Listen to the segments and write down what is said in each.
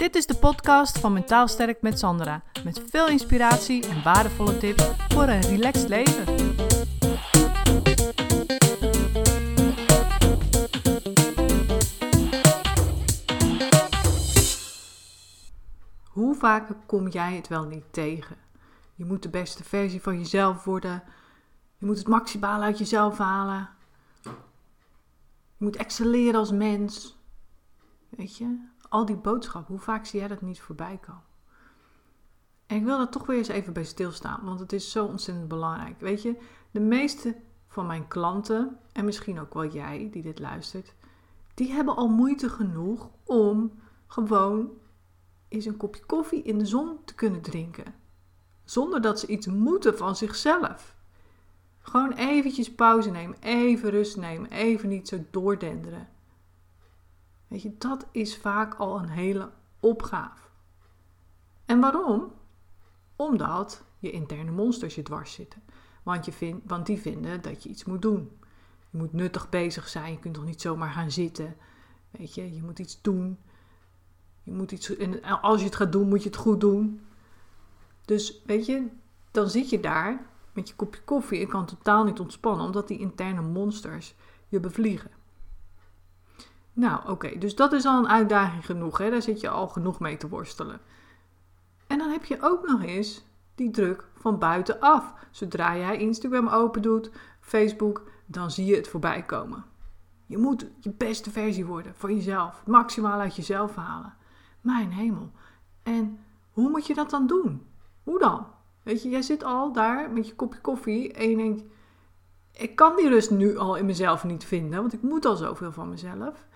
Dit is de podcast van Mentaal Sterk met Sandra. Met veel inspiratie en waardevolle tips voor een relaxed leven. Hoe vaak kom jij het wel niet tegen? Je moet de beste versie van jezelf worden. Je moet het maximaal uit jezelf halen. Je moet excelleren als mens. Weet je, al die boodschappen, hoe vaak zie jij dat niet voorbij komen? En ik wil daar toch weer eens even bij stilstaan, want het is zo ontzettend belangrijk. Weet je, de meeste van mijn klanten, en misschien ook wel jij die dit luistert, die hebben al moeite genoeg om gewoon eens een kopje koffie in de zon te kunnen drinken. Zonder dat ze iets moeten van zichzelf. Gewoon eventjes pauze nemen, even rust nemen, even niet zo doordenderen. Weet je, dat is vaak al een hele opgave. En waarom? Omdat je interne monsters je dwars zitten. Want, je vind, want die vinden dat je iets moet doen. Je moet nuttig bezig zijn. Je kunt toch niet zomaar gaan zitten. Weet je, je moet iets doen. Je moet iets, en als je het gaat doen, moet je het goed doen. Dus weet je, dan zit je daar met je kopje koffie en kan totaal niet ontspannen, omdat die interne monsters je bevliegen. Nou, oké, dus dat is al een uitdaging genoeg. Hè? Daar zit je al genoeg mee te worstelen. En dan heb je ook nog eens die druk van buitenaf. Zodra jij Instagram open doet, Facebook, dan zie je het voorbij komen. Je moet je beste versie worden voor jezelf. Maximaal uit jezelf halen. Mijn hemel. En hoe moet je dat dan doen? Hoe dan? Weet je, jij zit al daar met je kopje koffie en je denkt: ik kan die rust nu al in mezelf niet vinden, want ik moet al zoveel van mezelf.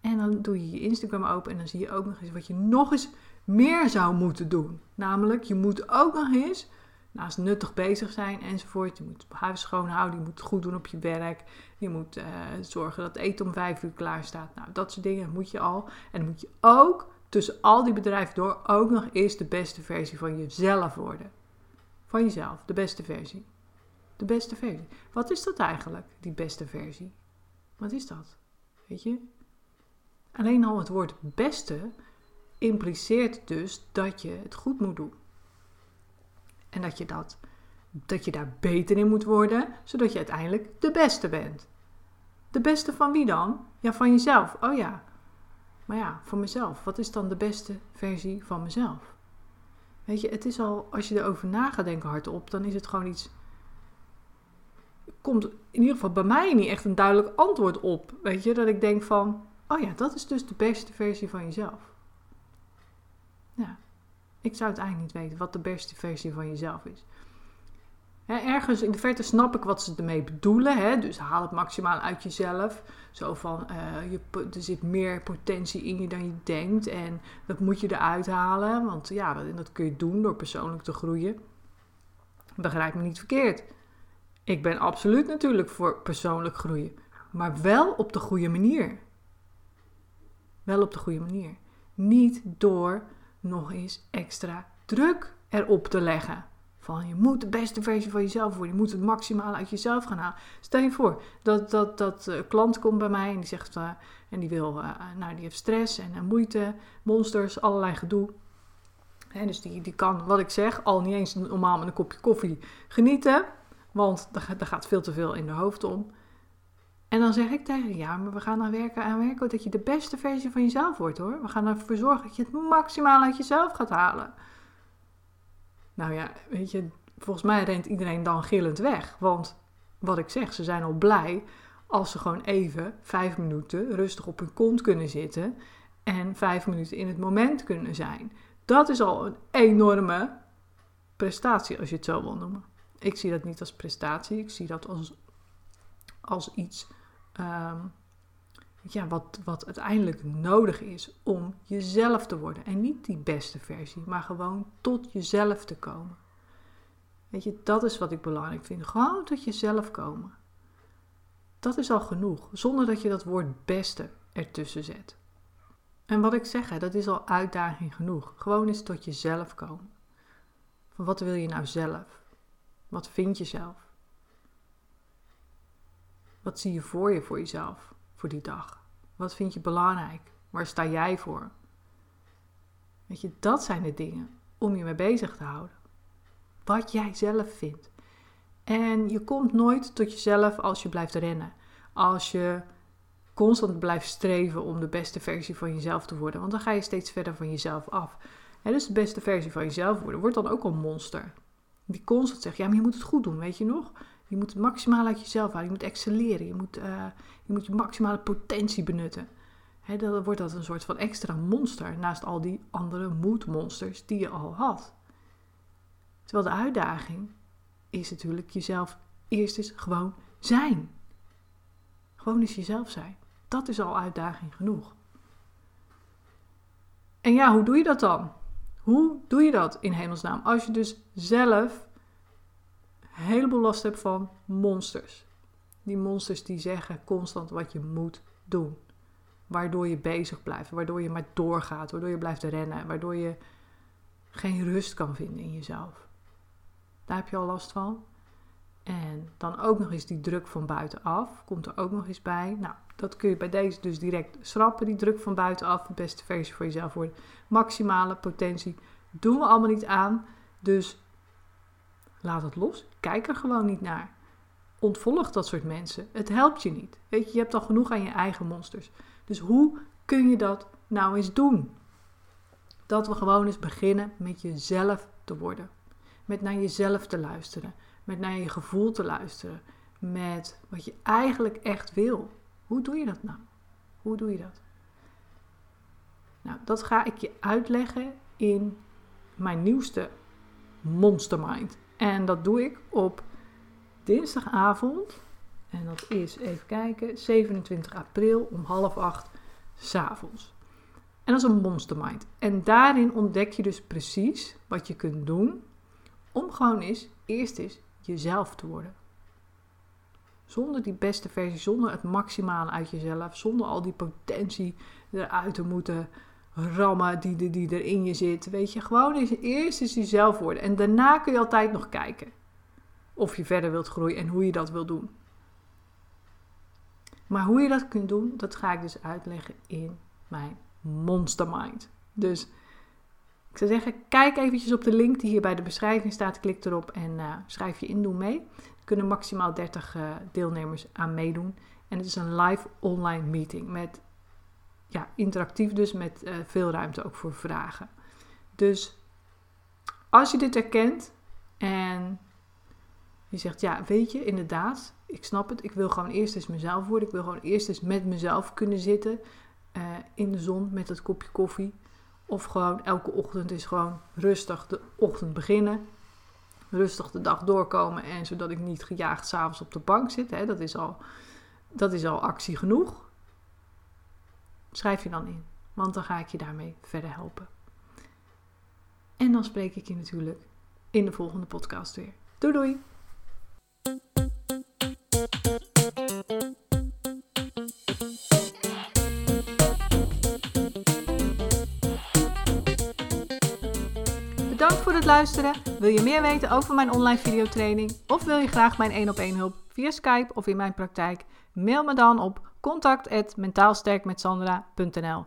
En dan doe je je Instagram open en dan zie je ook nog eens wat je nog eens meer zou moeten doen. Namelijk, je moet ook nog eens naast nuttig bezig zijn enzovoort. Je moet het huis schoonhouden, je moet goed doen op je werk. Je moet uh, zorgen dat eten om vijf uur klaar staat. Nou, dat soort dingen moet je al. En dan moet je ook tussen al die bedrijven door ook nog eens de beste versie van jezelf worden. Van jezelf, de beste versie. De beste versie. Wat is dat eigenlijk, die beste versie? Wat is dat? Weet je? Alleen al het woord beste impliceert dus dat je het goed moet doen. En dat je, dat, dat je daar beter in moet worden, zodat je uiteindelijk de beste bent. De beste van wie dan? Ja, van jezelf. Oh ja. Maar ja, van mezelf. Wat is dan de beste versie van mezelf? Weet je, het is al, als je erover na gaat denken hardop, dan is het gewoon iets. Komt in ieder geval bij mij niet echt een duidelijk antwoord op. Weet je, dat ik denk van, oh ja, dat is dus de beste versie van jezelf. Ja, ik zou het eigenlijk niet weten wat de beste versie van jezelf is. ergens in de verte snap ik wat ze ermee bedoelen. Hè? Dus haal het maximaal uit jezelf. Zo van, uh, je, er zit meer potentie in je dan je denkt. En dat moet je eruit halen. Want ja, dat kun je doen door persoonlijk te groeien. Begrijp me niet verkeerd. Ik ben absoluut natuurlijk voor persoonlijk groeien. Maar wel op de goede manier. Wel op de goede manier. Niet door nog eens extra druk erop te leggen. Van je moet de beste versie van jezelf worden. Je moet het maximaal uit jezelf gaan halen. Stel je voor dat dat, dat uh, klant komt bij mij en die zegt. Uh, en die wil. Uh, nou, die heeft stress en moeite, monsters, allerlei gedoe. Dus die, die kan, wat ik zeg, al niet eens normaal met een kopje koffie genieten. Want daar gaat veel te veel in de hoofd om. En dan zeg ik tegen je, ja, maar we gaan dan werken aan werken dat je de beste versie van jezelf wordt hoor. We gaan ervoor zorgen dat je het maximaal uit jezelf gaat halen. Nou ja, weet je, volgens mij rent iedereen dan gillend weg. Want wat ik zeg, ze zijn al blij als ze gewoon even vijf minuten rustig op hun kont kunnen zitten en vijf minuten in het moment kunnen zijn. Dat is al een enorme prestatie, als je het zo wil noemen. Ik zie dat niet als prestatie, ik zie dat als, als iets um, ja, wat, wat uiteindelijk nodig is om jezelf te worden. En niet die beste versie, maar gewoon tot jezelf te komen. Weet je, dat is wat ik belangrijk vind. Gewoon tot jezelf komen. Dat is al genoeg, zonder dat je dat woord beste ertussen zet. En wat ik zeg, dat is al uitdaging genoeg. Gewoon eens tot jezelf komen. Van wat wil je nou zelf? Wat vind je zelf? Wat zie je voor je voor jezelf voor die dag? Wat vind je belangrijk? Waar sta jij voor? Weet je, dat zijn de dingen om je mee bezig te houden. Wat jij zelf vindt. En je komt nooit tot jezelf als je blijft rennen. Als je constant blijft streven om de beste versie van jezelf te worden. Want dan ga je steeds verder van jezelf af. En dus de beste versie van jezelf worden, wordt dan ook een monster. Die constant zegt, ja, maar je moet het goed doen, weet je nog? Je moet het maximaal uit jezelf halen. Je moet excelleren. Je moet, uh, je, moet je maximale potentie benutten. Dan wordt dat een soort van extra monster naast al die andere moedmonsters die je al had. Terwijl de uitdaging is natuurlijk jezelf eerst eens gewoon zijn. Gewoon eens jezelf zijn. Dat is al uitdaging genoeg. En ja, hoe doe je dat dan? Hoe doe je dat in hemelsnaam? Als je dus zelf een heleboel last hebt van monsters. Die monsters die zeggen constant wat je moet doen. Waardoor je bezig blijft, waardoor je maar doorgaat, waardoor je blijft rennen, waardoor je geen rust kan vinden in jezelf. Daar heb je al last van. En dan ook nog eens die druk van buitenaf, komt er ook nog eens bij. Nou, dat kun je bij deze dus direct schrappen, die druk van buitenaf, de beste versie voor jezelf worden. Maximale potentie doen we allemaal niet aan, dus laat het los. Kijk er gewoon niet naar. Ontvolg dat soort mensen. Het helpt je niet. Weet je, je hebt al genoeg aan je eigen monsters. Dus hoe kun je dat nou eens doen? Dat we gewoon eens beginnen met jezelf te worden. Met naar jezelf te luisteren. Met naar je gevoel te luisteren. Met wat je eigenlijk echt wil. Hoe doe je dat nou? Hoe doe je dat? Nou, dat ga ik je uitleggen in mijn nieuwste Monstermind. En dat doe ik op dinsdagavond. En dat is, even kijken, 27 april om half acht s'avonds. En dat is een Monstermind. En daarin ontdek je dus precies wat je kunt doen om gewoon eens, eerst eens jezelf te worden. Zonder die beste versie, zonder het maximale uit jezelf, zonder al die potentie eruit te moeten rammen die, die, er in je zit. Weet je, gewoon eens, eerst eens jezelf worden. En daarna kun je altijd nog kijken of je verder wilt groeien en hoe je dat wilt doen. Maar hoe je dat kunt doen, dat ga ik dus uitleggen in mijn Monstermind. Dus ik zou zeggen, kijk eventjes op de link die hier bij de beschrijving staat. Klik erop en uh, schrijf je in, doe mee. Kunnen maximaal 30 uh, eh, deelnemers aan meedoen. En het is een live online meeting met, ja, interactief dus, met uh, veel ruimte ook voor vragen. Dus als je dit herkent en je zegt, ja, weet je, inderdaad, ik snap het. Ik wil gewoon eerst eens mezelf worden. Ik wil gewoon eerst eens met mezelf kunnen zitten uh, in de zon met dat kopje koffie. Of gewoon elke ochtend is gewoon rustig de ochtend beginnen. Rustig de dag doorkomen en zodat ik niet gejaagd s'avonds op de bank zit. Hè, dat, is al, dat is al actie genoeg. Schrijf je dan in, want dan ga ik je daarmee verder helpen. En dan spreek ik je natuurlijk in de volgende podcast weer. Doei doei! Luisteren. Wil je meer weten over mijn online videotraining of wil je graag mijn 1 op 1 hulp via Skype of in mijn praktijk? Mail me dan op contact@mentaalsterkmetsandra.nl.